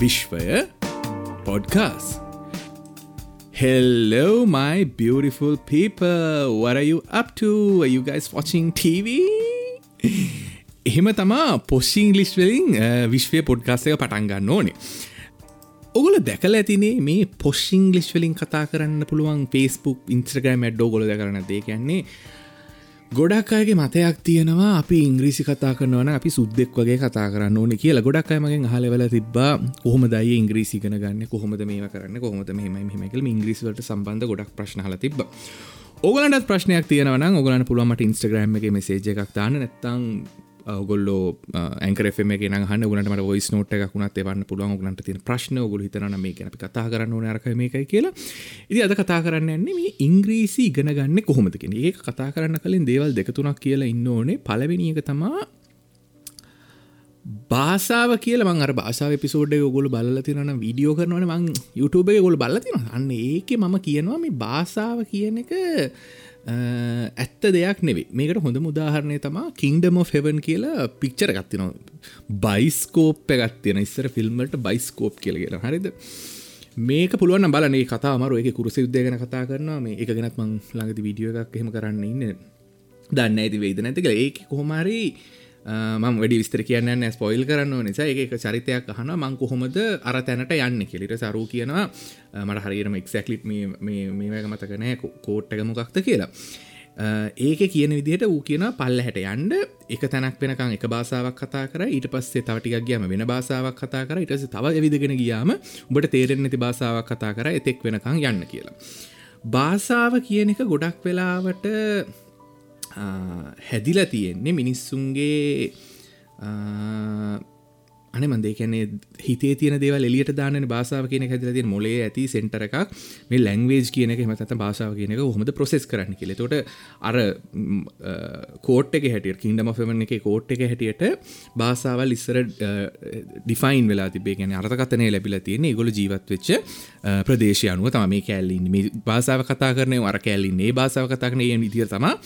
විශ්වය podcast Hello my beautiful people. What are you up to? Are you guys watching TV එහෙම තමා පොස්සිං ලිස් වලින් විශ්වය පොඩ්කාස්ය පටන්ගන්න ඕනේ. ඔගොල දැකල ඇතිනේ මේ පොස්සිං ලිස් වලින් කතා කරන්න පුළුවන් ෆස්බුක් ඉන්ස්්‍රග්‍රම් ඇඩ්ඩෝ ගොල කරන දේ කියන්නේ ගොඩක් අයගේ මතයක් තියෙනවා අපි ඉංග්‍රීසි කතා කරනවන අපි සුද්දෙක් වගේ කතා කරන්න ඕන කියලා. ගොඩක් අයමගෙන් හලවල තිබා කොහොම දයි ඉංග්‍රීසි කන ගන්න? කොහොමද මේ කරන්න? කොහොමද මෙම මෙමකල් ඉංග්‍රීසිවලට සම්බන්ධ ගොඩක් ප්‍රශ්නහල තිබ ඔගලට ප්‍රශ්නයක් තියෙනවන ඔගලන්න පුළුවන්මට ඉන්ස්ටග්‍රම් එක මෙසේජ එකක් තාන්න නැත්තං ඔගොල්ලෝ ඇන්කරෙම ගෙන හන්න ගුණට ොයිස් නෝට එකකුණත් එවන්න පුළුවන්. ගලන්ට තින ප්‍රශ්න ගොල හිතන මේ ගැන කතා කරන්න ඕන අරක මේකයි කියලා. ඉදි අද කතා කරන්න එන්නේ මේ ඉංග්‍රීසි ඉගෙන ගන්න කොහොමදකෙන ඒ කතා කරන්න කලින් දේවල් දෙකතුනක් කියලා ඉන්න ඕනේ. පලවෙනික තමා බාසාාව කියල මං බාසාාව පිසෝඩ් ගොල බල තිරන වීඩියෝ කරනවන. මං YouTube ගොල බලතින අන්න ඒක මම කියනවා මේ බාසාාව කියන එක ඇත්ත දෙයක් නෙවේ මේකට හොඳ මුදාහරණය තමා කින්ඩම ෆෙවන් කියලා පික්චර ගත්තින බයිස්කෝප් ගත්තින ඉස්සර ෆිල්ම්මට බයිස්කෝප් කියල කියලා. හරිද? මේක පුළුවන් බලනේ කතා මරු එක කුරුස යුද්ධය ගැන කතා කරනවා. මේ එක ගෙනත් මං ළඟති වීඩියෝ එකක් එහෙම කරන්න ඉන්න. දන්න ඇති වේද නැතිකල ඒක කොහොමරී මං වැඩි විස්තර කියන්න ස්පොයිල් කරන්න නිසා. එක චරිතයක් අහන මං කොහොමද අර තැනට යන්න කෙලිට සරු කියනවා මට හරිරම එක්සැක්ලිප් මේක මතකනෑ කෝට්ටක මොකක්ත කියලා. ඒක කියන විදිහට වූ කියන පල්ල හැට යන්ඩ එක තැනක් වෙනකං එක බාසාාවක් කතා කර ඊට පස්සේ තවටික් ගියම වෙන බාසාාවක් කතා කර ඉටස තව විදිගෙන ගියාම උඹට තේරෙන් නැති බාසාාවක් කතා කර එතෙක් වෙනකං යන්න කියලා. බාසාාව කියන එක ගොඩක් වෙලාවට හැදිලා තියෙන්නේ මිනිස්සුන්ගේ අන මන්දේ කැනේ හිතේ තියන දේව එලියට දාන බාසාාව කියන හැදල තිය මොලේ ඇති සෙන්ටර එකක් මේ ලැංවේජ් කියන එක මත බාසාාව කියන එක හොමද ප්‍රසෙස් කරන්න කියල. තොට අර කෝට් එක හැටියට කින්ඩම ෆෙමන එක කෝට් එක හැටියට බාසාවල් ඉස්සර ඩිෆයින් වෙලා තිබේ ගැන අර්ථකතනය ලැබිල තියෙන ගොල ජීවත් වෙච්ච ප්‍රදේශය අනුව තම මේ කැල්ලින් මේ බාසාාව කතා කරනය අර කැල්ලින්නේ බාසාාව කතා කරන විදිර තමා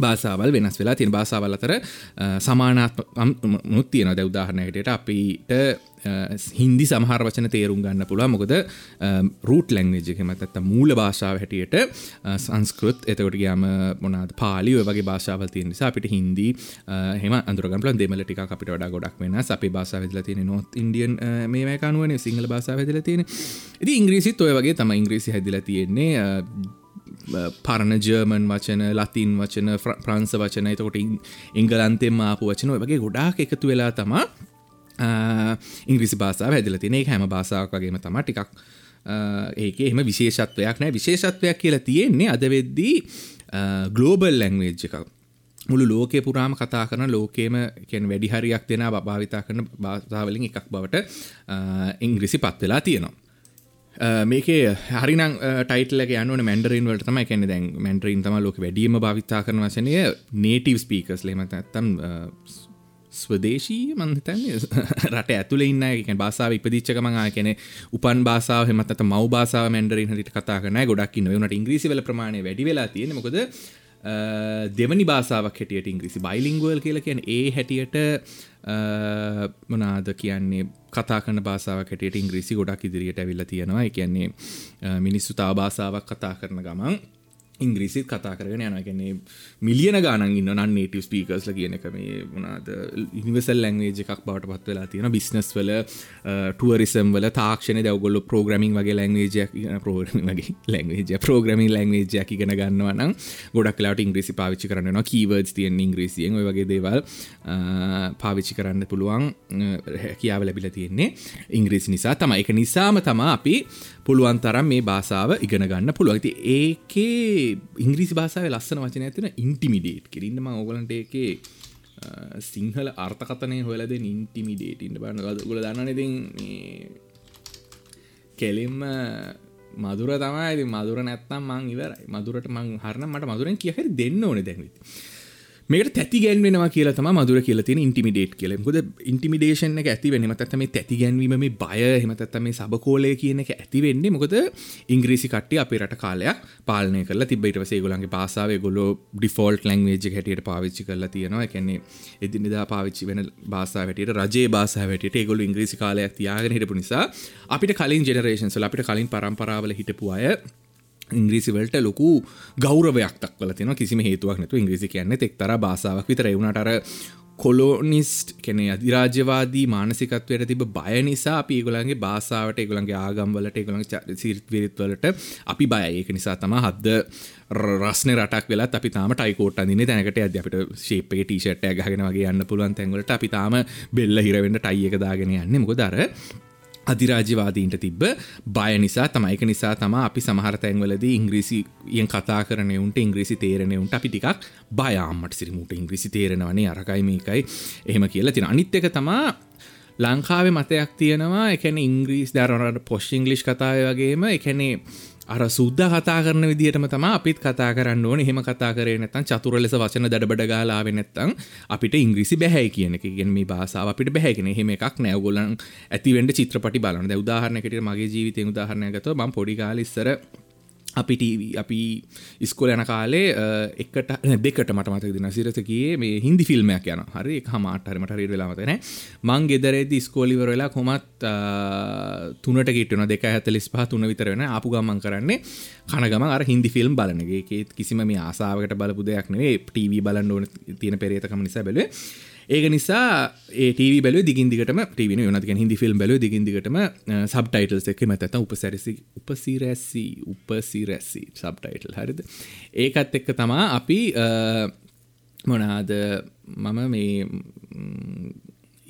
භාසාවල් වෙනස් වෙලා තින් භාසාවල් අතර සමානාත්ම මුත් තියෙන දැ උදාහරණයකට අපිට හින්දි සමහර වචන තේරුම් ගන්න පුළුව මොකද රූට් ලැංවේජක මතත්ත මූල භාෂාව හැටියට සංස්කෘත් එතකොට ගයාම මොනාද පාලි වගේ භාෂාවල් තිය නිසා අපිට හින්දි හෙම අඳුරගම්ල දෙමල ටික අපිට වඩා ගොඩක් වෙන අපි භාෂාව වෙදල තියෙන නොත් ඉන්ඩියන් මේ කනුවන සිංහල භාෂාව වෙදල තියෙන ඉදි ඉංග්‍රීසිත් ඔය වගේ තම ඉංග්‍රීසි හැදිල තියෙන්නේ. පරණ ජර්මන් වචන ලතින් වචන ප්‍රංස වචන එතකොට ඉංගලන්තෙම ආපු වචන වගේ ගොඩාක් එකතු වෙලා තමා ඉංග්‍රිසි භාසාාව හැදිල තින හැම භාසාාවක් වගේම තම ටිකක් ඒක එහම විශේෂත්වයක් නෑ. විශේෂත්වයක් කියලා තියෙන්නේ අද වෙද්දී ගලෝබල් ලැංවේජ් එකක්. මුළු ලෝක පුරාම කතා කරන ලෝකේම කියෙන් වැඩිහරියක් දෙෙන භාවිතා කරන භාසාවලින් එකක් බවට ඉංග්‍රිසි පත් වෙලා තියෙනවා. මේකේ හරින ටයිටලක යනුවන මැන්ඩරින් වලට තම කැන දැන් මැන්ඩරින් තම ලෝක වැඩියම භාවිතා කරන වසනය නේටව ස්පීකස් ලෙමත ඇත්තම් ස්වදේශී මන්තන් රට ඇතුල ඉන්න එක බාසාාව ඉපදිච්චකමඟා කෙනෙ උපන් බාසාාව හෙමත් මව බාසාාව මැන්ඩරින් හට කතා කන ගොඩක් නවනට ඉංග්‍රීසිවල ප්‍රමාණය වැඩි වෙලා තියෙන මොකද දෙවනි බාසාාවක් හැටියට ඉංග්‍රිසි බයිලිංගුවල් කියල කියන ඒ හැටියට මොනාද කියන්නේ කතා කන බාසාාව කැටියට ඉංග්‍රීසි ගොඩක් ඉදිරියට ඇවිල්ල තියෙනවා. කියන්නේ මිනිස්සු තා බාසාාවක් කතා කරන ගමන්. ඉංග්‍රීසිත් කතා කරගෙන යන ගැන්නේ මිලියන ගානන් ඉන්න නන් නේටව ස්පීකර්ස්ල කියන එක. මේ වනාද ඉනිවසල් ලැංවේජ එකක් බවට පත් වෙලා තියෙන බිස්නස් වල ටුවරිසම් වල තාක්ෂණ දවගොල්ල ප්‍රෝග්‍රමින් වගේ ලැංවේජයක් ප්‍රෝග්‍රම වගේ ලැංවේජ ප්‍රෝග්‍රමින් ලැංවේජයක් ඉගෙන ගන්නවනම් ගොඩක් ලාට ඉංග්‍රීසි පාවිච්චි කරන්න කීවර්ස් තියෙන් ඉංග්‍රීසියෙන් ඔය වගේ දේවල් පාවිච්චි කරන්න පුළුවන් හැකියාව ලැබිල තියෙන්නේ ඉංග්‍රීසි නිසා තම එක නිසාම තමා අපි පුළුවන් තරම් මේ භාසාාව ඉගෙන ගන්න පුළුවන්ති ඒකේ ඉංග්‍රීසි භාසාව ලස්සන වචන ඇතින ඉන්ටිමිඩේට් කිරන්නම ඕගලන්ට ඒකේ සිංහල අර්ථකතනය හොලද ඉන්ටිමිඩේට ඉන්න බන්න ගොල දන්නනති කෙලින්ම මදුර තමයි. මදුර නැත්තම් මං ඉවරයි. මදුරට මං හරන මට මදුරෙන් කියහරි දෙන්න ඕන දැන්විති මේකට තැති ගැන්වෙනවා කියලා තම මදුර කියල තියෙන ඉන්ටිමිඩේට් කියල. ොද ඉන්ටිමිඩේෂන් එක ඇති වෙන මතත් මේ තැති ගැන්වීම මේ බය හෙමතත් මේ සබකෝලය කියන එක ඇති වෙන්නේ. මොකද ඉංග්‍රීසි කට්ටිය අපි රට කාලයක් පාලනය කල තිබට වසේ ගොලන්ගේ පාසාාව ගොලො ඩිෆෝල්ට් ලංවේජ් හැටියට පාවිච්චි කරලා තියෙනවා. එකැන්නේ එදිනිදා පාවිච්චි වෙන බාසා වැට රජේ බාසා වැට ගොල ඉංග්‍රීසි කාලයක් තියාගෙන හිටපු නිසා අපිට කලින් ජෙනරේෂන්සල අපිට කලින් පරම්පරාවල හිටපු අය ඉංග්‍රීසිවලට ලොකු ගෞරවයක් දක්වල තින කිසිම හේතුවක් නැතු ඉංග්‍රීසි කියන්න එක්තර බාසාාවක් විතර. එවුණටර කොලෝනිස්ට් කෙනෙ අධිරාජ්‍යවාදී මානසිකත්වයට තිබ බය නිසා අපි ඒගොලන්ගේ බාසාාවට ඒගොලන්ගේ ආගම්වලට ඒගොලන් සිරිත්විරිත්වලට අපි බය ඒක නිසා තම හද්ද රස්න රටක් වෙලා අපි තාම ටයිකෝට දින තැනකට අද අපිට ශේපේ ටීෂට් ඇගගෙන වගේ යන්න පුළුවන් තැන්වලට අපි තාම බෙල්ල හිරවෙන්න ටයියක දාගෙන යන්න. මොකදර අධිරාජවාදීන්ට තිබ්බ බය නිසා තමයික නිසා තම අපි සමහර තැන්වලද ඉංග්‍රීසියෙන් කතා කරනයුන්ට ඉංග්‍රීසි තේරණයුන්ට අපි ටිකක් බයාම්මට සිරිමුට ඉංග්‍රීසි තේරෙනවනේ අරකයි මේකයි. එහෙම කියලා තින අනිත් එක තමා ලංකාවේ මතයක් තියෙනවා. එකන ඉංග්‍රීස් දරනට පොෂ් ඉංගලිෂ් කතාව වගේම එකනේ අර සුද්ද කතා කරන විදිහටම තම අපිත් කතා කරන්න ඕන. හෙම කතා කරේ නැතන් චතුර ලෙස වචන දඩබඩ ගාලාව නැත්තං අපිට ඉංග්‍රිසි බැහැ කියන එක. ගෙන් මේ භාසාාව අපිට බැහැගෙන හෙම එකක් නෑවගොලන් ඇතිවෙන්ට චිත්‍රපටි බලන්න උදාහරණකට මගේ ජීවිතය උදාහරණයගත ම පොඩිකාලිස්සර අපි ටීව අපි ඉස්කොල යන කාලේ එකට දෙකට මට මතක දින සිරසකයේ මේ හින්දි ෆිල්ම්මයක් යන හරි එක හමාටහරමට හරි වෙලාමතන මං ගෙදරේද ස්කෝලිවර වෙලා කොමත් තුනට කිටන දෙක ඇතලිස් පහ තුන විතර වෙන අපපු ගමන් කරන්නේ කනගම අර හින්දි ෆිල්ම් බලනගේ කිසිම මේ ආසාාවකට බලපු දෙයක් නේ ටීවී බලන්න ඕන තියෙන පෙරේතකම නිසා බැලේ ඒක නිසා ඒටව බැල දිගින්දිකටම ටීවන යනතික හිදි ෆිල්ම් බැල දිගින්දිකටම සබ්ටයිටල්ස් එක මතත උපසැරසි උපසිරැස්සි උපසිරැස්සි සබ්ටයිටල් හරිද? ඒකත් එක්ක තමා අපි මොනාද මම මේ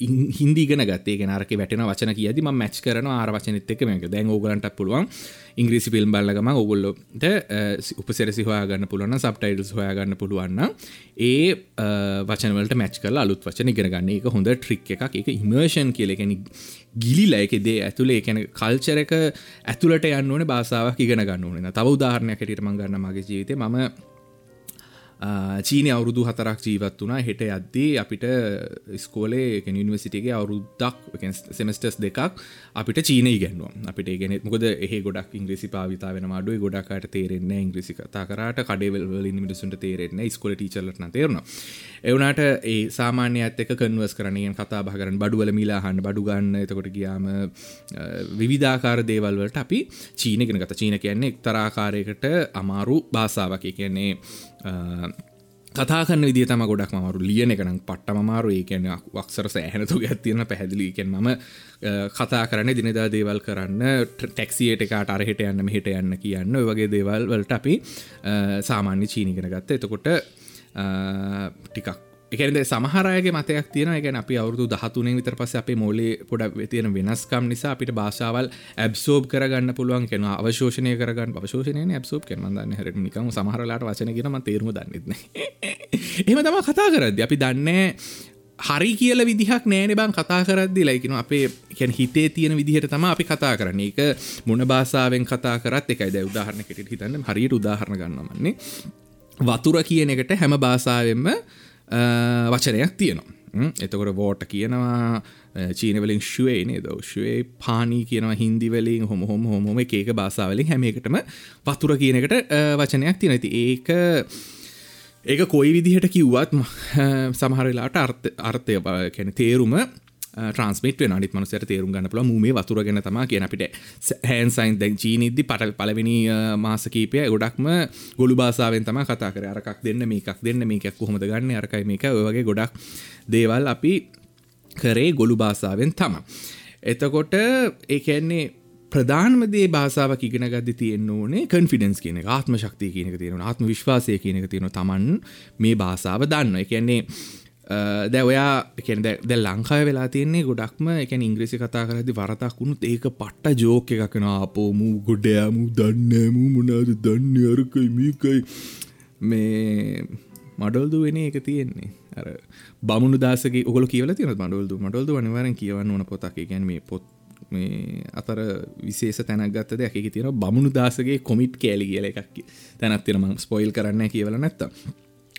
හින්දිගෙන ගත්තේ. නරක වැටෙන වචන කියද ම මැච් කරන ආරවචනත එක මේක. දැන් ඕගලන්ට පුළුවන්. ඉංග්‍රීසි පිල්ම් බල්ලගම ඔගොල්ලොට උපසෙරසි හොයාගන්න පුළුවන් සබ්ටයිල්ස් හොයාගන්න පුළුවන්න ඒ වචනවලට මැච් කල අලුත් වචන ඉගෙනගන්න එක හොඳ ට්‍රික් එකක්. එක ඉමර්ෂන් කියලෙකැනි ගිලිලා එක දේ ඇතුළේ එකැන කල්චර එක ඇතුළට යන්න ඕන බාසාාවක් ඉගෙන ගන්න ඕන. තව උදාහරණයක් හැටියට මංගන්න මගේ ජීවිතය ම චීනය අවුරුදු හතරක් ජීවත් වනා හෙට යද්දී අපිට ස්කෝලේ නිවසිටගේ අවුරුද්දක් සෙමස්ටස් දෙකක් අපිට චීන ගැන්නුව අපිට ගෙන මොකද එහ ගොඩක් ඉංග්‍රසි පාවිතා වෙන අඩුව ගොඩක්ට තේරෙන්න ඉංග්‍රසි කතා කරට කඩේවල්ලින් මිනිසුන්ට තේරෙන්න ස්කොල ටීචලටන තේරන එවනට ඒ සාමාන්‍ය ඇත්තක කන්වස් කරනයෙන් කතා බහරන බඩුවල මිලාහන්න බඩු ගන්න. එතකොට ගියාම විවිධාකාර දේවල්වලට අපි චීනගෙන ගත චීන කියන්නේ එක්තරාකාරයකට අමාරු භාසාාවක කියන්නේ කතාකන්න විදි තම ගොඩක් මරු ලියන එකනම් පට්ට මමාරු ඒ කියන වක්සර සෑහනතු ඇත්තියන පැහැදිලිකෙන් මම කතා කරන්න දිනදා දේවල් කරන්න ටැක්සියට එකට අරහෙට යන්න මෙහිට යන්න කියන්න. වගේ දේවල් වලට අපි සාමාන්‍ය චීනිගෙන ගත්ත. එතකොට ටිකක් එකද සමහරයගේ මතයක් තියෙන ගැන අපි අවුදු දහතුනේ විතර පස අපේ මෝලේ පොඩක් තියෙන වෙනස්කම් නිසා අපිට භාෂාවල් ඇබ්සෝබ් කරගන්න පුළුවන් කෙන අවශෝෂණය කරගන්න අවශෝෂණය ඇබ්සෝබ් කෙන්මදන්න හර නිකම සමහරලාට වචනගෙනම තේරුම දන්නෙත්න එම තම කතා කරද අපි දන්නේ හරි කියල විදිහක් නෑන බං කතා කරද්දි. ලයිකෙන අපේ කැන් හිතේ තියෙන විදිහට තම අපි කතා කරන එක මොන භාසාාවෙන් කතා කරත් එකයි. දැ උදාහරණ කෙට හිතන්න. හරියට උදාහරණ ගන්නමන්නේ වතුර කියන එකට හැම භාසාාවෙන්ම Uh, වචනයක් තියෙනවා. එතකොට වෝට කියනවා uh, චීනවලින් ශුවේ නේ දෞශ්වේ පානී කියනවා හින්දිවලින් හොම හොම හොම ඒක බාසාවලින් හැමකටම වතුර කියනකට uh, වචනයක් තියෙන ඇති ඒක ඒක කොයි විදිහට කිව්වත් සමහරලාට අර්ථය කැන තේරුම Uh, ට්‍රන්ස්මිට අනිත් මනුසයට තේරුම් ගන්න පුල මේ වතුර ගැන තම කියන අපිට හැන්සයින් දැන් චීනිද්දි පට පලවෙනි uh, මාසකීපය ගොඩක්ම ගොළු බාසාාවෙන් තම කතා කර. අරකක් දෙන්න මේකක් දෙන්න මේකක් කොහොමද ගන්න? අරකයි මේක. ඔයගේ ගොඩක් දේවල් අපි කරේ ගොළු බාසාාවෙන් තම. එතකොට ඒකන්නේ ප්‍රධානමදේ භාසාාවක් ඉගෙන ගද තියෙන් ඕනේ කන්ෆිඩන්ස් කියන ආත්ම ශක්තිය කියනක තියෙන ආත්ම විශ්වාසය කියනක තියෙන තමන් මේ භාසාාව දන්න එකන්නේ Uh, දැ ඔයා එකෙන් දැ ලංකාය වෙලා තියන්නේ ගොඩක්ම එක ඉංග්‍රීසි කතා කරදි වරතක් වුණුත් ඒක පට්ට ජෝක එකකෙන අපෝමු ගොඩෑමු දන්නෑමු මොනාද දන්න අරකයි මේකයි මේ මඩල්දු වෙන එක තියෙන්නේ. අර බමුණු දසගේ ඔගල කියල තින මඩල්දු? මඩල්දු වනිවරෙන් කියවන්න ඕන පොතක්. ගැන මේ පොත් මේ අතර විශේෂ තැනක් ගත්ත දෙයක්. එක තියෙන බමුණු දාසගේ කොමිට් කෑලි කියල එකක්. තැනත් තිරම ස්පොයිල් කරන්න කියවල නැත්තා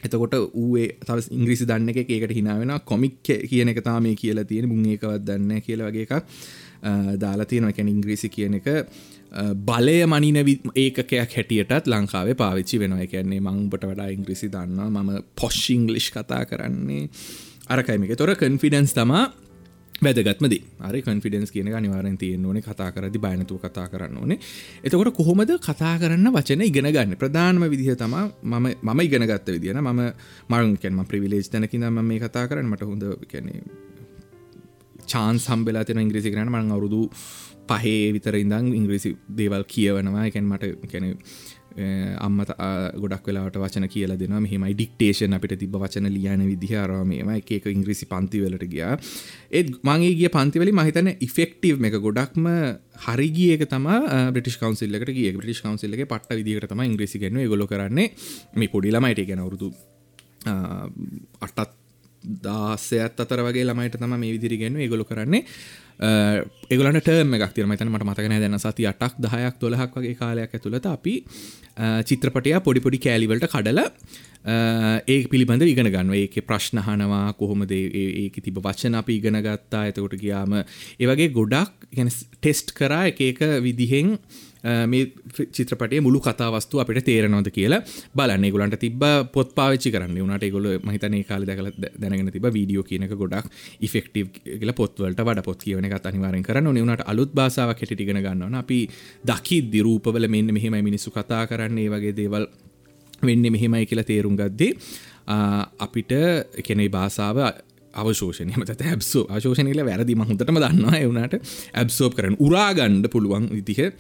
එතකොට ඌේ තව ඉංග්‍රිසි දන්න එක ඒකට හිනාවෙන කොමික් කියන එක තාම මේ කියලා තියෙන මුං ඒකවත් දන්න කියල වගේ එකක් දාලා තියෙන එකැන ඉංග්‍රීසි කියන එක බලය මනින ඒකකයක් හැටියටත් ලංකාවේ පාවිච්චි වෙනවා. කියන්නේ මංබට වඩා ඉංග්‍රිසි දන්නවා. මම පොශ්ෂිංගලිෂ් කතා කරන්නේ. අරකයිමික තොර කන්ෆිඩන්ස් තමා වැදගත්මද අර කන්ෆිඩන්ස් කියන අනිවාරෙන් තියෙන් ඕන. කතා කරදි බයනතුව කතා කරන්න ඕනේ. එතකොට කොහොමද කතා කරන්න වචන ඉගෙන ගන්න? ප්‍රධානම විදිහ තම මම මම ඉගෙන ගත්ත විදින ම මරුන්කෙන්ම ප්‍රවිලේජ් තැනකිද ම මේ කතා කරන්න. මට හොඳ කැනෙ චාන් සම්බෙලා තින ඉංග්‍රීසි කරන මං අවුරුදු පහේ විතර ඉඳං ඉංග්‍රීසි දේවල් කියවනවා. එකැන් මට කැන අම්ම ගොඩක් වෙලාට වචන කියල දෙන මෙහම ඩික්ටේෂන් අපිට තිබ වචන ලියන විදිහාරමේම එක ඉංග්‍රීසි පන්තිවලට ගියා. ඒත් මගේ ගිය පන්තිවලි මහිතන ඉෆෙක්ටව් එක ගොඩක්ම හරිගියක තම බ්‍රටිස් කවන්සිල්ලට ගිය. බ්‍රටිස් කවන්සිල්ලගේ පට විදිහට තම ඉංග්‍රීසි ගන්න ගොල කරන්නේ මේ පොඩිලමයිට ගැන වරුදු අටත් දාසයත් අතර වගේ ළමයිට තම මේ විදිරිගෙන්ව ගොල කරන්නේ Uh, ඒගලට ටර්ම එකක් තිර මතන මට මතකන දැන සති අටක් දහයක් දොලහක් වගේ කාලයක් ඇතුළත අපි uh, චිත්‍රපටය පොඩිපොඩි කෑලිවලට කඩල ඒ පිළිබඳ ඉගෙන ගන්න ඒක ප්‍රශ්නහනවා කොහොමද ඒක තිබ වචන අපි ඉගෙන ගත්තා. එතකොට ගියාම ඒවගේ ගොඩක් ටෙස්ට් කරා එක එක විදිහෙන් uh, මේ චිත්‍රපටය මුළු කතාවස්තු අපිට තේරනොද කියලා බලන්න. ගොලන්ට තිබ පොත් පාවිච්චි කරන්න. වනට ගොල මහිතන කාල දැකල දැනගෙන තිබ වීඩියෝ කියනක ගොඩක් ඉෆෙක්ටව කියල පොත්වලට වඩ පොත් කියවන එක අනිවාරෙන් කරන්න නිවනට අලුත් බාසාාව කෙටිගෙන ගන්නවන අපි දකි දිරූපවල මෙන්න මෙහෙම මිනිස්සු කතා කරන්නේ වගේ දේවල් වෙන්න මෙහෙමයි කියලා තේරුම් ගද්දේ අපිට කෙනෙයි භාසාාව අවශෝෂනය මත ඇබ්සෝ අශෝෂණයල වැරදි මහුතටම දන්නවා. එවුණට ඇබ්සෝප් කරන උරාගණ්ඩ පුළුවන් විදිහ.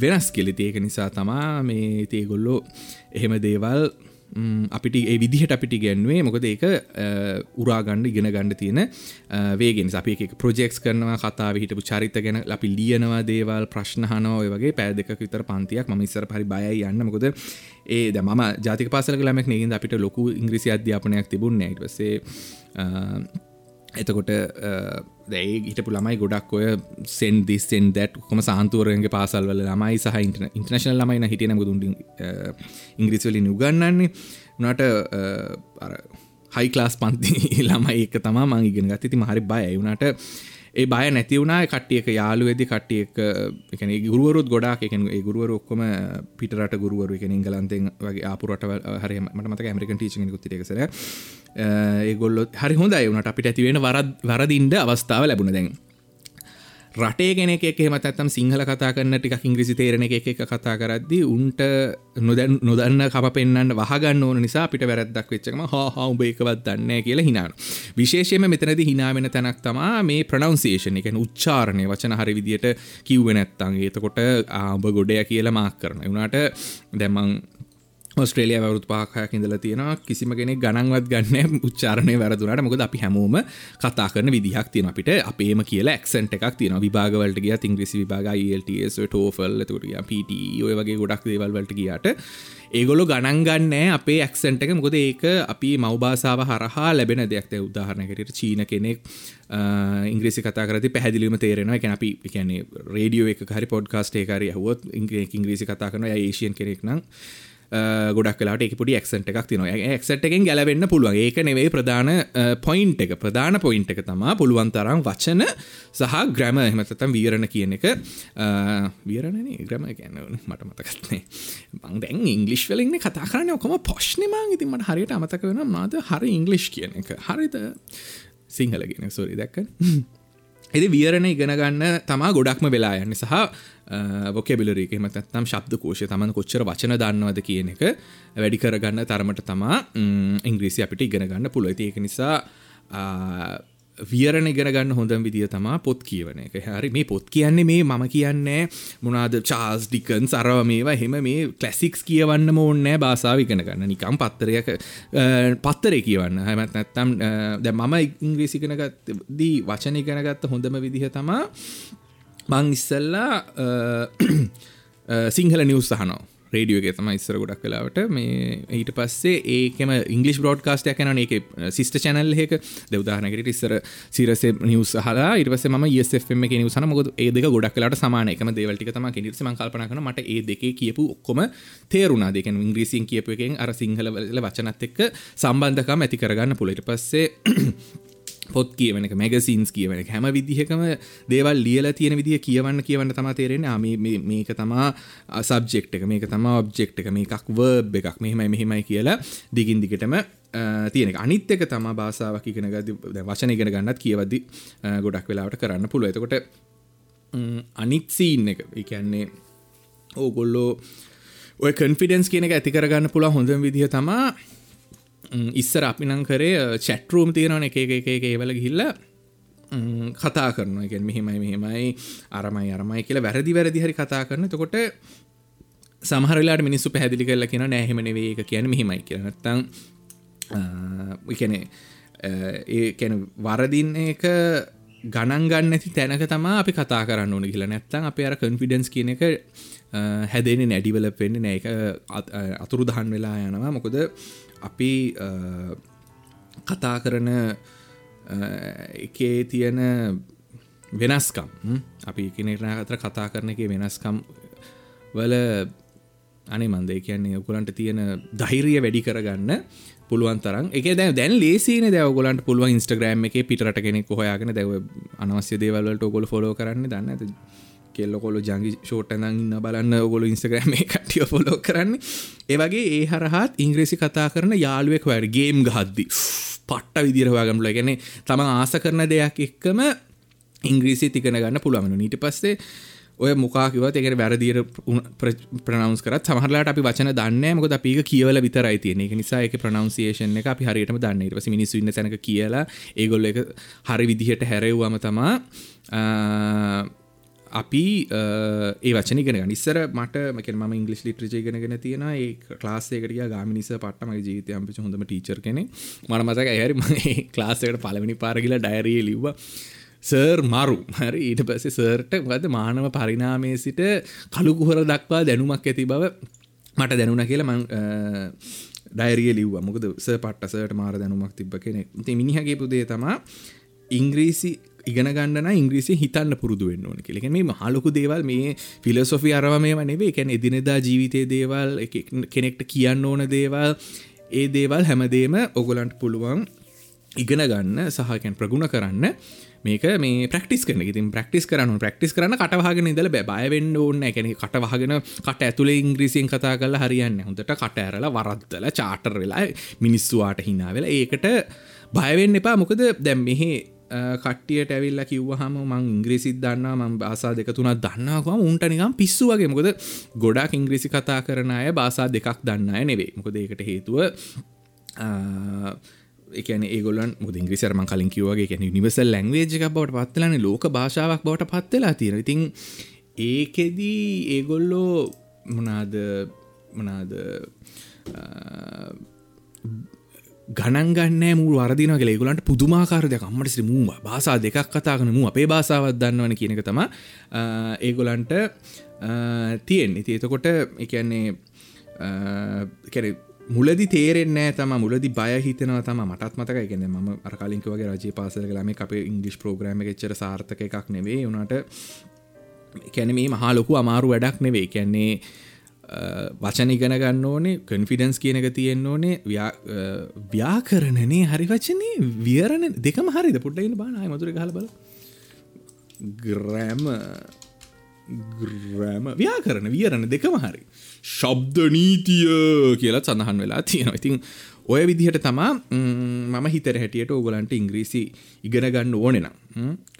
වෙනස් කෙලිති. ඒක නිසා තමා මේ තේගොල්ලෝ එහෙම දේවල් අපිට ඒ විදිහට අපිට ගැන්වේ මොකද ඒක උරාගණ්ඩ ඉගෙන ගණඩ තියෙන වේගෙන් අපි එක ප්‍රජෙක්ස් කරනවා කතාව හිටපු චරිත ගැන අපි ලියනවා දේවල් ප්‍රශ්නහනෝ වගේ පෑදක විතර පන්තියක්. ම ඉස්සර පරි බයයි යන්න. මොකද ඒ ද ම ජාතික පාසල ලමක් නගින් අපිට ලොකු ඉංග්‍රිසි අධ්‍යාපනයක් තිබුණ ටසේ එතකොට දැයි හිටපු ළමයි ගොඩක් ඔය සෙන් දිස්සෙන් දැට් කොම සාන්තුවරයගේ පාසල්වල ළමයි සහ ඉන්ටර්නශනල් ළමයින හිටියන ගුදුන් ඉංග්‍රිස්වලින් උගන්නන්නේ උනාට හයි ක්ලාස් පන්ති ළමයි එක තමා මං ඉගෙන ගත්ති. ති හරි බය වුණට ඒ බය නැති වුණා. කට්ටියක යාලුවෙදි කට්ටියක එකන ගුරුවරුත් ගොඩක් එක ගුරුවර ඔක්කොම පිටරට ගුරුවරු එක ඉංගලන්තෙන් වගේ ආපුරට හරි මට මත ඇමරිකන් ටීචි කුතිරෙකසර ඒගොල්ලොත් හරි හොඳයි වුණට අපිට ඇතිවෙන වරද වරදින්ට අවස්ථාව ලැබුණ දැන්. රටේ කෙනෙක් එහෙම ඇත්තම් සිංහල කතා කරන්න ටික ඉංග්‍රිසි තේරෙන එක එක කතා කරද්දි උන්ට නොදැන් නොදන්න කප පෙන්න්න වහගන්න ඕන නිසා පිට වැරද්දක් වෙච්චකම හාහුඹ එකවත් දන්න කියලා හිනාන විශේෂයම මෙතනද හිනාවෙන තැනක් තමා මේ ප්‍රනවන්සේෂන එක උච්චාරණය වචන හරි විදියට කිව්ව නැත්තන් ඒතකොට ආඹ ගොඩය කියලා මාක් කරන වුණට දැමං ස්ට්‍රේලිය වරුත් පාකයක් ඉඳල තියෙන කිසිම කෙනෙ ගණන්වත් ගන්න. උච්චාරණය වැරදුනට. මොකද අපි හැමෝම කතා කරන විදිහක් තියෙන අපිට අපේම කියලා එක්සන්ට එකක් තියෙන විභාගවලට ගිය තිංග්‍රිසි විභාග ඉල්ටස් ටෝෆල් තුරිය පිට ඔය වගේ ගොඩක් දේවල්වලට ගියාට ඒගොලො ගණන්ගන්න අපේ ඇක්සන්ට එක. මොකද ඒක අපි මවබාසාාව හරහා ලැබෙන දෙයක්ත උදාහරණකට චීන කෙනෙක් ඉංග්‍රිසි කතාරති පැදිලිම තේරෙන එක අපි කියන්නේ රේඩියෝ එක හරි පොඩ්කාස්ටේ කරය හුවත් ඉංග්‍රීසි කතා කරන ඒශයන් කෙනෙක් නම් ගොඩක් කලාට එක පොඩි ක්සට එකක් තින එක්සට එකෙන් ගැලවෙන්න පුළුවන්. ඒක නෙවෙයි ප්‍රධාන පොයින්් එක. ප්‍රධාන පොයින්් එක තමා පුළුවන් තරම් වචන සහ ග්‍රැම එහමතතම් වීරණ කියන එක. වීරණන ග්‍රම ගැන්න මට මතකත්නේ මං දැන් ඉංගලිස් වලින් කතා කරන්න ඔකොම පොශ්්නමාං ඉතින් මට හරියට අමතක වෙන මාද හරි ඉංගලිෂ් කියන එක. හරිද? සිංහලගෙන සෝරි දැක්ක එති වියරණ ඉගෙන ගන්න තමා ගොඩක්ම වෙලා යන්න. සහ බොකෙබිලරේකෙම තම් ශබ්ද කෝෂය. තමන් කොච්චර වචන දන්නවද කියන එක වැඩි කරගන්න තරමට තමා ඉංග්‍රීසි අපිට ඉගෙන ගන්න පුළුව ඒක නිසා වියරණ ඉගෙනගන්න හොඳම් විදිිය තමා පොත් කියවන එක. හරි මේ පොත් කියන්නේ මේ මම කියන්නේ මොනාද චාස් ඩිකන් සරව මේවා. හෙම මේ කලසික්ස් කියවන්න ඕන්නෑ බාසාාව ඉගෙන ගන්න. නිකම් පත්තරයක පත්තරය කියවන්න. හැමත් නැත්තම් දැ මම ඉංග්‍රීසිකනගත් දී වචන ඉගෙනගත්ත හොඳම විදිහ තමා මං ඉස්සල්ලා සිංහල නිවස් සහනෝ රේඩියෝගේ තම ඉස්සර ගොඩක් වෙලාවට. මේ ඊට පස්සේ ඒකම ඉංගලිස් බෝඩ් කාස්ටය කන එක සිස්ට චැනල් එක. දෙවදාහනකට ඉස්සර සිරස නිවස් හලා ඉරස ම ඒසම එක නිවසන මොද ඒ දෙක ගොඩක් කලට සමාන එකම දේවල්ටි තම නිස කල්පන කන මට ඒ දෙක කියපු ඔක්කොම තේරුණා දෙක ඉංග්‍රීසින් කියපු එකෙන් අර සිංහල වචනත් එක්ක සම්බන්ධකම් ඇති කරගන්න පුළට පස්සේ පොත් කියවනක මැගසින්ස් කියවන හැම විදිහකම දේවල් ලියල තියෙන විදිහ කියවන්න කියවන්න තම තේරෙන මේක තමා සබ්ජෙක්් එක මේක තම ඔබ්ජෙක්් එක මේකක් වර්බ් එකක් මෙහෙමයි මෙහෙමයි කියලා දිගින් දිගටම තියෙන අනිත් එක තම භාසාාවක් ඉගෙන ගද වචන ඉගෙන ගන්නත් කියවදදි ගොඩක් වෙලාවට කරන්න පුළුව එතකොට අනිත් සීන් එක එකන්නේ ඕගොල්ලෝ ඔය කන්ෆිඩන්ස් කියන එක ඇති කරගන්න පුළ හොඳ විදිහ තමා ඉස්සර අපි නං කරේ චැටරූම් තියෙනවන එක එක එක ඒවල ගිහිල්ල කතා කරන එක මෙහෙමයි මෙහෙමයි අරමයි අරමයි කියලා වැරදි වැරදි හරි කතා කරන තකොට සමහරලාට මිනිස්සු පැදිලි කරල කියෙන නෑහෙමනවේ එක කියන මෙහෙමයි කියනත්තං එකනේ ඒ කැන වරදින්න එක ගණන් ගන්න ඇති තැනක තමා අපි කතා කරන්න ඕන කියලා. නැත්තං අප අර කන්ෆිඩන්ස් කියන එක හැදෙන නැඩිවල පෙන්න්න නෑ. එක අතුරු දහන් වෙලා යනවා. මොකොද අපි කතා කරන එකේ තියෙන වෙනස්කම් අපි කෙනෙක්න අතර කතා කරන එක වෙනස්කම් වල අනේ මන්දේ කියන්නේ ඔකුලන්ට තියෙන දහිරිය වැඩි කරගන්න පුළුවන් තරම්. එක දැ දැන් ලේසින දැවගලන්ට පුළුවන් ඉස්ටග්‍රම් එක පිටට කෙනෙක් හොයාගෙන දැව අනවස්‍ය දේවල්ට ඔගොල ෆොලෝ කරන්න දන්න ඇත කෙල්ල කොල ජංගි ෂෝට්ටනං ඉන්න බලන්න ඔගොල ඉස්ටග්‍රම කටිය ෆොලෝ කරන්න. ඒවගේ ඒ හරහත් ඉංග්‍රේසි කතා කරන යාළුවෙක් වැඩ ගේම් ගහද්දි. පට්ට විදිරවාගම්ල ගැන තම ආස කරන දෙයක් එක්කම ඉංග්‍රීසි තිකන ගන්න පුළුවන්ු නීට පස්සේ ඔය මොකාකිවත් එක වැරදිර ප්‍රනවස් කර සමහරලාට අපි වචන දන්න මොක අපික කියවල විතරයි තියෙන එක නිසා එක ප්‍රනවන්සිේෂන එක අපි හරියටම දන්න ඉට පස මිනිස්සු ඉන්න තැනක කියලා ඒගොල්ල එක හරි විදිහට හැරව්වම තමා අපි ඒ වචන ගෙන නිස්සර මට මක ම ඉංගලිස් ලිට්‍රජය ගෙනගෙන තියෙන ඒ ලාසේකටිය ගාමිනිස පට්ටම ජීවිතය අම්පිච හොඳම ටීචර් කෙනෙ මට මතක ඇහරි ක්ලාසකට පලවෙනි පාරගිල ඩයිරයේ ලිව්වා. සර් මරු හරි ඊට පස්සේ සර්ට ගද මානව පරිනාමය සිට කළුකුහර දක්වා දැනුමක් ඇති බව මට දැනුන කියලා මං ඩයිරිය ලිව්ව. මොකද ස පට්ටසට මාර දැනුමක් තිබ්බ කෙනෙක්. ති මිනිහගේ පුදේ තමා ඉංග්‍රීසි ඉගෙන ගන්න ඉංග්‍රීසි හිතන්න පුරුදු වෙන්න ඕන කෙලෙක මේ මහලොකු දේවල් මේ ෆිලසොෆි අරව මේ වනේ එකැන එදිනෙදා ජීවිතය දේවල් කෙනෙක්ට කියන්න ඕන දේවල් ඒ දේවල් හැමදේම ඔගොලන්ට පුළුවන් ඉගෙන ගන්න සහකැන් ප්‍රගුණ කරන්න. මේක මේ ප්‍රක්ටිස් කරන ඉතින් ප්‍රක්ටිස් කරන්න ප්‍රක්ටිස් කරන්න කටවාගෙන ඉදල බයවෙන්න ඕන්න එකැන කටවාගෙන කට ඇතුළ ඉංග්‍රීසියෙන් කතා කල හරියන්න හොඳට කට ඇරල වරද්දල චාටර් වෙලා මිනිස්සුවාට හිනා වෙලා ඒකට බයවෙන්න එපා. මොකද දැම් මෙහේ කටියට ඇවිල්ල කිව්ව හම මං ඉංග්‍රීසිත් දන්න ම බාසා දෙක තුනක් දන්නකම උන්ට නිකම් පිස්සු වගේ. මොකද ගොඩක් ඉංග්‍රීසි කතා කරන අය බාසා දෙකක් දන්න අය නෙවේ මොකද ඒකට හේතුව එකන ඒගොලන් මුද ඉංග්‍රිසරම කලින් කිවගේ එක නිවසල් ලැංවේජක බවට පත්වලන ලෝක භාෂාවක් බවට පත්වෙලා තියෙන ඉතින් ඒකෙදී ඒගොල්ලෝ මොනාද මොනාද ගණන්ගන්න මූ වරදින ගලෙගුලන්ට පුදුමාකාරදයක් අම්මට ශ්‍ර මූම භාසා දෙකක් කතාගන මූ අපේ භාසාවත් දන්නවන කියනක තම ඒගොලන්ට තියෙන් ඉති එතකොට එකන්නේ කැරේ මුලදි තේරෙන්නේ තම මුලදි බය හිතනවා තම. මටත් මතක ගෙන ම අරකාලින්ක වගේ රජය පාසල කලාම අපේ ඉංගලිස් ප්‍රෝග්‍රම එච්චර සාර්ථක එකක් නෙවේ වුණට කැන මේ මහා ලොකු අමාරු වැඩක් නෙවේ කැන්නේ වචන ඉගෙන ගන්න ඕනේ කන්ෆිඩන්ස් කියනක තියෙන්න්න ඕනේ ව්‍යාකරණනේ හරි වචනේ වියරණ දෙකම හරිද? පුට්ටයින්න බානය මතුර හල බල ග්‍රෑම ග්‍රෑම ව්‍යාකරන වියරණ දෙකම හරි. ශබ්ද නීතිය කියලා සඳහන් වෙලා තියෙනවා. ඉතින් ඔය විදිහට තමා මම හිතර හැටියට ඕගලන්ට ඉංග්‍රීසි ඉගෙන ගන්න ඕනෙනම්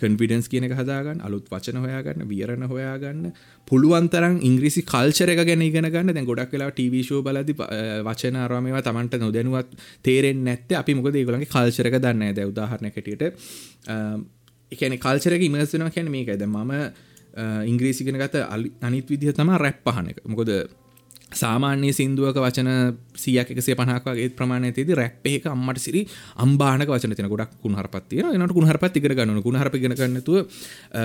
කන්ෆිඩන්ස් කියන හදාගන්න අලුත් වචන හොයාගන්න වියරණ හොයාගන්න. පුළුවන්තරම් ඉංග්‍රීසි කල්චර එක ගැන ඉගෙන ගන්න. දැන් ගොඩක් වෙලා ටීවී ෂෝ බලද්දි වචන අරමේවා Tamanට නොදැනුවත් තේරෙන්නේ නැත්තේ. අපි මොකද ඒගොල්ලන්ගේ කල්චර එක දන්නේ නැහැ. දැන් උදාහරණයක් හැටියට ඒ කියන්නේ කල්චර එක ඉමර්ස් වෙනවා කියන්නේ මේකයි. දැන් මම ඉංග්‍රීසි ඉගෙන ගත්ත අනිත් විදිහ තමයි රැප් අහන එක. මොකද සාමාන්‍ය සින්දුවක වචන සියක් එකසේ පනක් වගේ ප්‍රමාණය තිේද රැප් එක අම්මට සිරි අම්බානක වචන තින ගොඩක් කුණහරපත්තිය නට කුණහරපත් ඉගෙන ගන්න කුණහරප ගෙන ගන්නතුව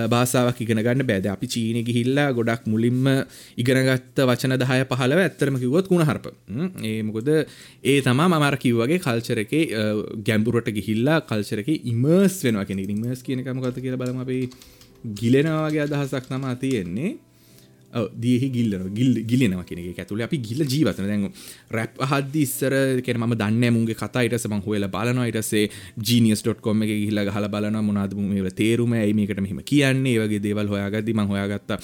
භාසාාවක් ඉගෙන ගන්න බෑද අපි චීනය ගිහිල්ලා ගොඩක් මුලින්ම ඉගෙනගත්ත වචන දහය පහලව ඇත්තරම කිවොත් කුණහරප ඒමකොද ඒ තමා මමර කිව්වගේ කල්චර එක ගැම්පුරට ගිහිල්ලා කල්චරක ඉමර්ස් වෙනවා කෙනෙ ඉමර්ස් කියනකම ගත කියල බලම. අපේ ගිලෙනවාගේ අදහසක් තමා තියෙන්නේ. දීහි ගිල්ලන ගිල් ගිලෙනවා කෙනෙ ඇතුළ අපි ගිල්ල ජීවතන දැන් රැප් හද ඉස්සර කෙන ම දන්න මුගේ කතායිට මං හොල බලනවා. ඉටසේ ජීනියස්.කොම එක හිල්ල හල බලන මොනාද මේ තේරුම ඇයිමකට මෙහම කියන්නේ. වගේ දේවල් හොයාගදදි මං හොයාගත්ත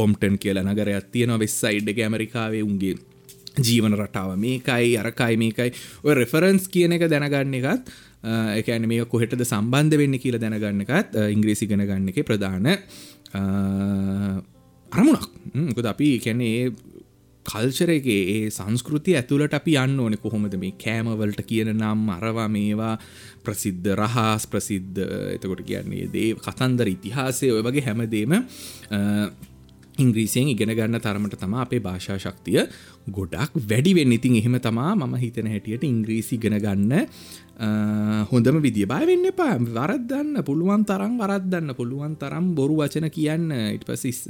කොම්ටන් කියලා නගරයක් තියෙනවා වෙස්සයිඩ් එක ඇමරිකාවේ උන්ගේ ජීවන රටාව මේකයි අරකයි මේකයි. ඔය රෙෆරන්ස් කියන එක දැනගන්න එකත් එකන මේ කොහෙටද සම්බන්ධ වෙන්න කියලා දැනගන්නකත් ඉංග්‍රීසි ගෙන ගන්න එක ප්‍රධාන අරමුණක්. කොද අපි කැනේ කල්චර එක ඒ සංස්කෘතිය ඇතුළට අපි යන්න ඕනෙ කොහොමද? මේ කෑමවලට කියන නම් අරවා මේවා ප්‍රසිද්ධ රහස් ප්‍රසිද්ධ එතකොට කියන්නේ දේ කතන්දර ඉතිහාසය ඔය වගේ හැමදේම ඉංග්‍රීසියෙන් ඉගෙන ගන්න තරමට තම අපේ භාෂා ශක්තිය ගොඩක් වැඩි වෙන්න. ඉතින් එහෙම තමා මම හිතන හැටියට ඉංග්‍රීසි ගෙන ගන්න හොඳම විදිිය බයවෙන්න එපා. වරදන්න පුළුවන් තරම් වරදන්න පුළුවන් තරම් බොරු වචන කියන්න. ඉට පසිස්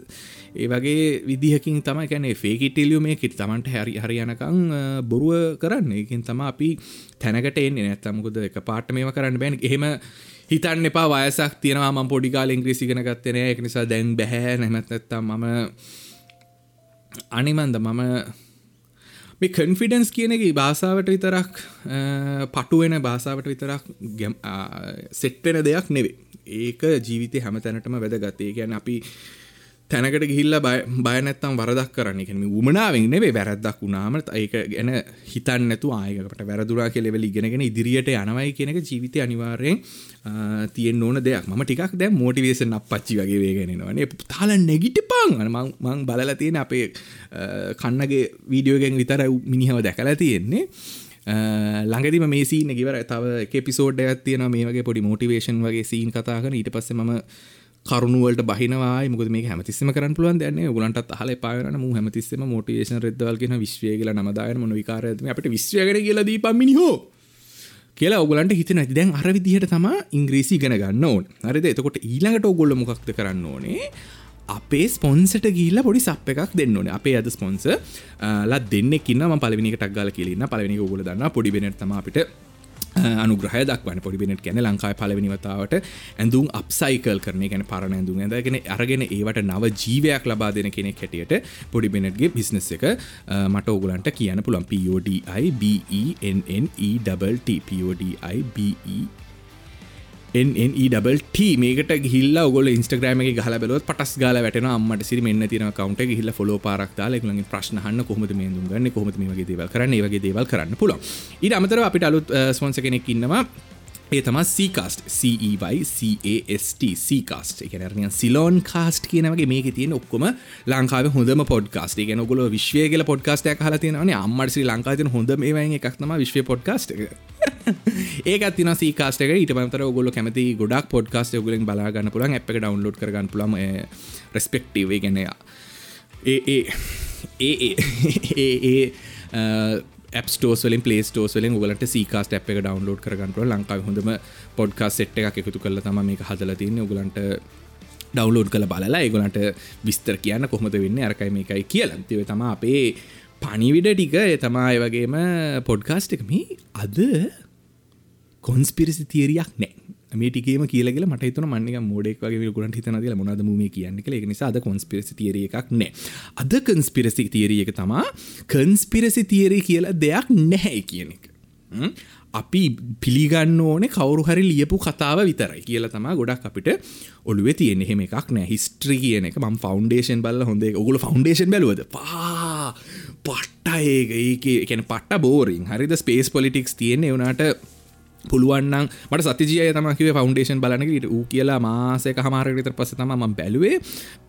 ඒ වගේ විදිහකින් තම කැන ෆේකිටෙලියු මේ කිට තමන්ට හැරි හරියනකං බොරුව කරන්න. එකින් තම අපි තැනකට එන්නේ නැත්තමකුද එක පාට මේම කරන්න බැන්. එහෙම හිතන්න එපා වයසක් තියෙනවා ම පොඩිකාල ඉංග්‍රීසිගෙන ගත්තනය එක නිසා දැන් බැහැ. නැමැත්තත්තා මම අනිමන්ද මම මේ කන්ෆිඩන්ස් කියන එක භාසාාවට විතරක් පටුවෙන භාසාාවට විතරක් සෙට්වෙන දෙයක් නෙවේ ඒක ජීවිතය හැම තැනටම වැදගත්තේ ගැන අපි තැනකට ගිහිල්ල බයනැත්තම් වරදක් කරන්න. එකෙම උමනාවෙන් නෙවේ වැරද්දක් වුණාමට ඒක ගැන හිතන්නතු ආයකට වැරදුරා කෙලෙවල ඉගෙනගෙන ඉදිරියට යනවයි කියෙනක ජීවිතය අනිවාරයෙන් තියෙන් ඕන දෙයක්. ම ටිකක් දැ මෝටිවේෂන් අප පච්චි වගේ වේගෙනවානේ තාල නැගිට පං මං බලල තියෙන අපේ කන්නගේ වීඩියෝගෙන් විතර මිනිහව දැකලා තියෙන්නේ. ළඟදිම මේ සීන කිවර තව එපිසෝඩ් ඇත් තියෙන මේ වගේ පොඩි මෝටිවේෂන් වගේ සීන් කතාගෙන ඊට පස්සේ ම කරුණුවලට බහිනවා. මුද මේ හැමතිස්සම කරන්න පුළුවන් දැන්න ගලන්ට හල පාරන ම හැමතිස්සම මෝටිවේෂන රෙදවල්ගෙන විශ්වය කියල නමදායන මොන විකාරයම අපට විශ්වයගෙන කියලා දී පමිනිහෝ කියලා ඔගලන්ට හිතන දැන් අර විදිහට තම ඉංග්‍රීසි ගෙන ගන්න ඕන. හරිද? එතකොට ඊළඟට ඔගොල්ල මොකක්ද කරන්න ඕනේ? අපේ ස්පොන්සට ගිල්ල පොඩි සප් එකක් දෙන්න ඕන. අපේ අද ස්පොන්ස ලා දෙන්න කින්නම පලවිනිකට ගල කියලන්න පලවිනි ගොල දන්න පොඩි බෙනටම අපිට අනුග්‍රහ දක්වන පොඩිබෙනට ගැන ලංකායි පලවෙනිවතාවට ඇඳුම් අපසයිකල් කරන ගැන පරණ ඇඳුම්. ඇඳගෙන අරගෙන ඒවට නව ජීවයක් ලබා දෙන කෙනෙක් හැටියට පොඩිබෙනටගේ බිස්නස් එක මට ඕගලන්ට කියන්න පුළන් PODI BENNET PODI BE එන්ට මේකට ගිල්ල ගොල ඉස්ටග්‍රම ගහල බලොත් පටස් ගල වැටන අම්මට සිරි මෙන්න තින කවන්ට හිල්ල ෆොලෝ පාරක්තාල ලගේ ප්‍රශ්නහන්න කොහොමද මේ දුගන්න කොහොම මේ වගේ දේවල් කරන්න වගේ දේවල් කරන්න පුල ඉට අමතර අපිට අලුත් ස්වන්ස කෙනෙක් ඉන්නවා. ඒ තම සීකාස්ට CEYCAST සීකාස්ට එකනරනිය සිලෝන් කාස්ට කියනවගේ මේක තියෙන ඔක්කොම ලංකාව හොඳම පොඩ්කාස්ට ගෙන ගොල විශ්වය කියල පොඩ්කාස්ටය හලතියනවන අම්මට ශ්‍රී ලංකාතින හොඳ මේ එකක්නම විශ්ව පොඩ්කාස්ට එක. ඒකත් තින සීකාස්ටක ඊට පතර ගොල කැමති ගොඩක් පොඩ්කාස්ට ගලින් බලාගන්න පුළන් අප එක ඩවන්ලෝඩ් කරගන්න පුළම රෙස්පෙක්ටව ගැනයා ඒ ඒ ඒ ඒ ස්ටෝස් වලින් පලේ ස්ටෝස් වලින් ගලට සීකාස්ට අප් එක ඩවන්ලෝඩ් කරගන්නට ලංකාව හොඳම පොඩ්කාස් සෙට් එක එකතු කල තම මේ හදල තින්න. ගලන්ට ඩවලෝඩ් කළ බලලා ඒගොලන්ට විස්තර කියන්න කොහොමද වෙන්න? අරකයි මේකයි කියලා. තිව තම අපේ පනිවිඩ ටික. තමා වගේම පොඩ්කාස්ට් එක. මේ අද කොන්ස්පිරිසි තිේරයක් නෑ. මේටිකේම කියලගල මට තුන මන්නක මෝඩෙක් වගේ ගුලන්ට හිතන දල මොනද ම කියන්න කළ නිසා අද කොන්ස්පිරසි තිේරිය එකක් නෑ. අද කන්ස්පිරසි තිේරිය එක තමා කන්ස්පිරසි තිේරී කියලා දෙයක් නැහැ කියන එක. අපි පිළිගන්න ඕනේ කවරු හරි ලියපු කතාව විතරයි කියලා තමා ගොඩක් අපිට ඔළුව තියෙන එහෙම එකක් නෑ. හිස්ට්‍රී කියන එක ම ෆෞන්ඩේෂන් බල්ල හොඳ ඔගුල ෆෞන්ඩේෂන් බැලුවද? පා! පට්ට ඒක. ඒක එකන පට්ට බෝරින් හරිද? ස්පේස් පොලිටික්ස් තියෙන්නේ. වනාට පුළුවන්නම් මට සතිජය තමකිව ෆෞන්ඩේෂන් බලනකට ූ කියලා. මාසයක හමාරගතර පස තම ම බැලුවේ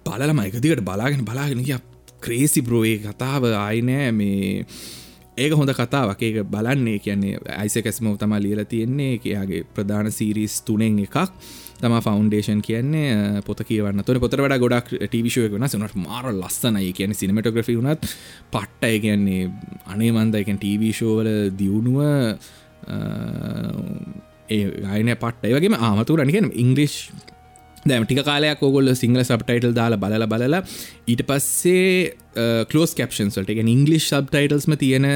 බලලම එකදිකට බලාගෙන බලාගෙන කිය ක්‍රේසි බ්‍රෝය කතාව ආයිනෑ මේ ඒක හොඳ කතාවක්. ඒක බලන්නේ කියන්නේ අයිසකැස්මෝ තම ලියල තියෙන්නේ. එයාගේ ප්‍රධාන සීරිස් තුනෙන් එකක්. තම ෆෞන්ඩේෂන් කියන්නේ පොත කියවන්න. තොර පොතර වඩ ගොඩක් ටවිශය වෙන සනට මාර ලස්සනයි. කියන සිනමටග්‍රෆි වුණත් පට්ටය. කියන්නේ අනේ මන්ද එකන් ටීවීශෝවල දියුණුව ඒ අයන පට්ටයි වගේම ආමතුර අනිකෙන ඉංගලිෂ් දැම ටික කාලයක් ඔගොල්ල සිංහල සබ්ටයිටල් දාලා බලල බලලා ඊට පස්සේ කලෝස් කප්ෂන්සල්ට එක ඉංගලිස් සබ්ටයිටල්ස්ම තියෙන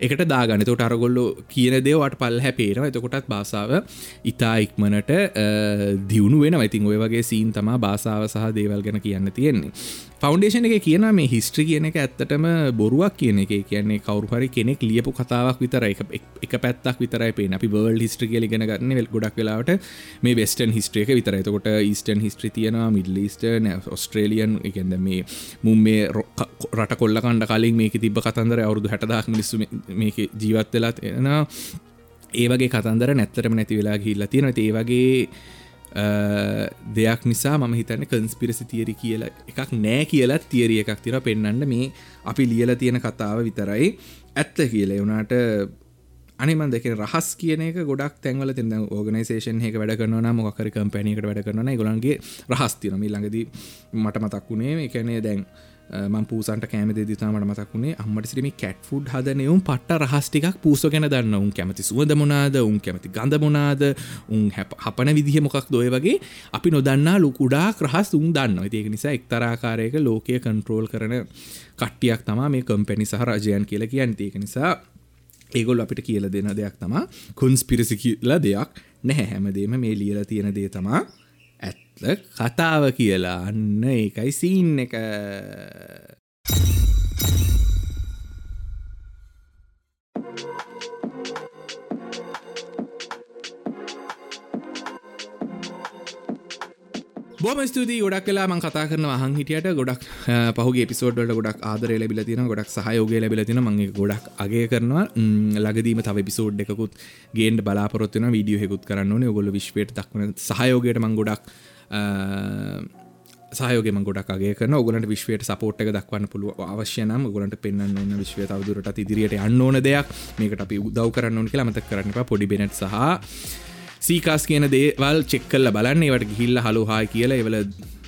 එකට දාගන තොට අරගොල්ලො කියන දේවට පල් හැපේරම එතකොටත් බාසාාව ඉතා ඉක්මනට uh, දියුණු වෙන ඉතින් ඔය වගේ සීන් තමා බාසාාව සහ දේවල් ගැන කියන්න තියෙන්නේ. ෆෞන්ඩේෂන එක කියන මේ හිස්ට්‍රි කියන එක ඇත්තටම බොරුවක් කියන එක. කියන්නේ කවරුහරි කෙනෙක් ලියපු කතාවක් විතර එක පැත්තක් විතරයි පේ අපි බර්ල් හිස්ට්‍රි කියල ගෙන ගන්න වෙල් ගොඩක් වෙලාට මේ වෙස්ටන් හිස්ට්‍රියක විතර එතකොට ඊස්ටන් හිස්ට්‍රි තියෙනවා මිඩලිස්ටර්න ඔස්ට්‍රේලියන් එකද මේ මුම් මේ රට කොල්ල කණ්ඩ කලින් මේක තිබ කතන්දර අවුදු හැටදක් මිනිස්සු මේක ජීවත් වෙලා එන ඒවගේ කතන්දර නැත්තරම නැති වෙලා ගිල්ල තියෙන ඒ වගේ දෙයක් නිසා මම හිතන්න කන්ස්පිරසි තියරි කියලා එකක් නෑ කියලත් තියරිය එකක් තිර පෙන්න්න මේ අපි ලියල තියෙන කතාව විතරයි. ඇත්ත කියල වුනාට අනිමන් දෙක රහස් කියන එක ගොඩක් තැන්වල තින්න ඕගනයිසේෂන් එක වැඩ කරන මොකර කම්පැනීකට වැඩ කරන ගොලන්ගේ රහස්තිනම ළඟදී මට මතක් වුණේ එකනේ දැන් මං පූසන්ට කෑම දෙදිතාමට මතක්ුණේ අම්මට සිරිම කැට් ෆුඩ් හදනයවුම් පට්ට රහස්ටිකක් පූස ගැන දන්න උන් කැමති සුවද මොනාද? උන් කැමති ගඳ මොනාද? උන් හපන විදිහ මොකක් දොය වගේ? අපි නොදන්නා ලොකුඩාක් රහස් උන් දන්න ඒක නිසා එක්තරාකාරයක ලෝකය කන්ට්‍රෝල් කරන කට්ටියක් තමා මේ කම්පැනි සහ රජයන් කියල කියන්න. ඒක නිසා ඒගොල් අපිට කියල දෙන දෙයක් තමා. කුන්ස් පිරිසි කියල දෙයක් නැහැ. හැමදේම මේ ලියල තියෙන දේ තමා. ඇත්ත කතාව කියලා අන්න ඒකයි සීන් එක. බොම ස්තුති ගොඩක් කලා මං කතා කරන හන් හිටියට ගොඩක් පහුගේ පිසෝඩ්ඩ ගොඩක් ආදර ලැබිල තින ගොඩක් සහයෝගය ලැබිල තින මගේ ගොඩක් අගේ කරනවා. ලගදීම තව පිසෝඩ් එකකුත් ගේන්ට බලාපොරත්වන වීඩියෝ හෙකුත් කරන්න ඕන. ගොල විශ්වයට දක්වන සහයෝගයට මං ගොඩක් සයෝගම ගොඩක්ගේ කන ඔගලට විශ්වයට සපෝට් එක දක්වන්න පුළුව අවශ්‍යනම් ගොලට පෙන්න්න ඕන්න විශ්වය තවදුරට ඉදිරියට අන්න ඕන දෙයක්. මේකට අපි උදව් කරන්න ඕන කියලා මතක් කරන්න පොඩි බෙනට් සහ සීකාස් කියන දේවල් චෙක්කල්ල බලන්න ඒවට ගිහිල්ල හලු හා කියලා එවල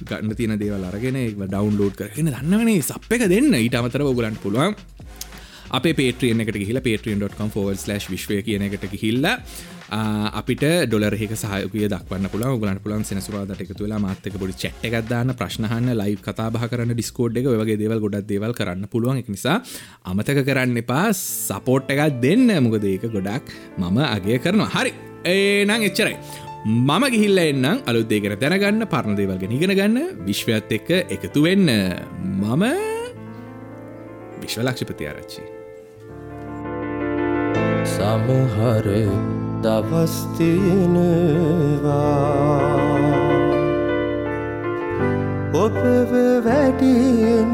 ගන්න තියෙන දේවල් අරගෙන ඩවන්ලෝඩ් කරගෙන දන්නවනේ සප් එක දෙන්න. ඊට අමතර ඔගලන්ට පුළුවන් අප පේටියෙන් එකට හිල පේටියන්.com ෆෝල් ස් විශ්වය කියන එකට හිල්ල අපිට ඩොලරහෙක සහයකය දක්වන්න පුළ ගලන් පුලන් සෙනසුරාදට එකතු වෙලා මාත්තක පොඩි චට් එකක්දාන්න ප්‍රශ්නහන්න ලයි කතාබහ කරන්න ඩිස්කෝඩ් එක වගේ දේවල් ගොඩක් දේවල් කරන්න පුළුවන්. එක නිසා අමතක කරන්න එපා සපෝට් එකක් දෙන්න. මොකද ඒක ගොඩක් මම අගේ කරනවා. හරි. ඒනං එච්චරයි. මම ගිහිල්ල එන්නම් අලුත් දෙගෙන දැනගන්න පරණ දේවල්ගෙන ඉගෙන ගන්න විශ්වයත් එක්ක එකතු වෙන්න. මම විශ්වලක්ෂිපති ආරච්චි. සමහර දවස්තියනවා ඔබව වැඩියෙන්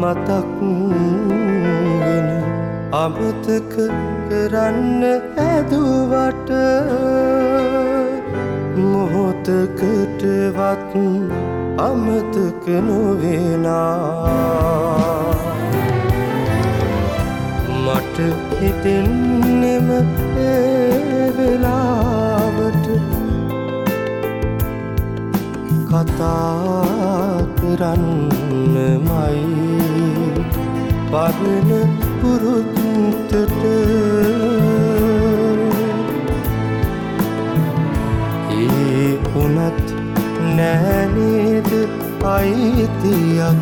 මතක්ගෙන අමතක කරන්න ඇදුවට මොහොතකටවත් අමතක නොවෙනා. මට හිතෙන්නෙම වෙලාවට කතා කරන්නමයි. පරණ පුරුත්තට නෑනේද අයිතියක්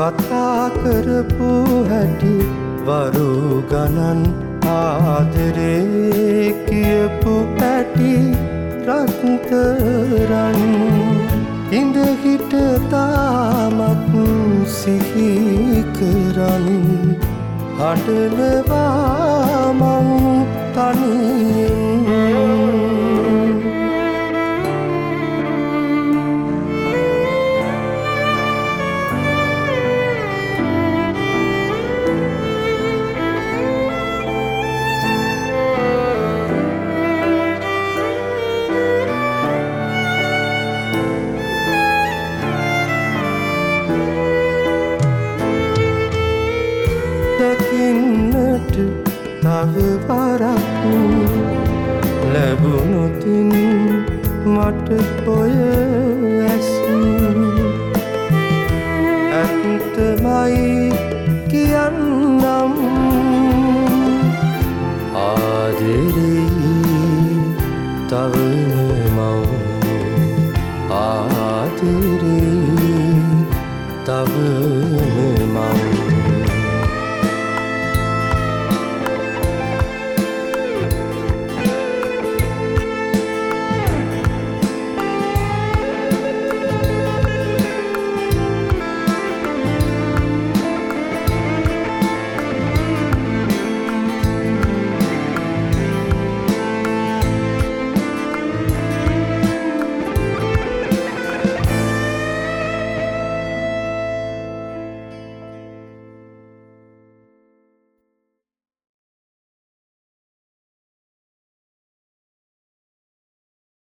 කතා කරපු හැටි වරු ගණන් ආදරේ කියපු පැටි රත්තරන්. ඉඳහිට තාමත් සිහිකරන් හටනවාමං තනියෙන්. තවවරක් ලැබුණොතින් මට ඔය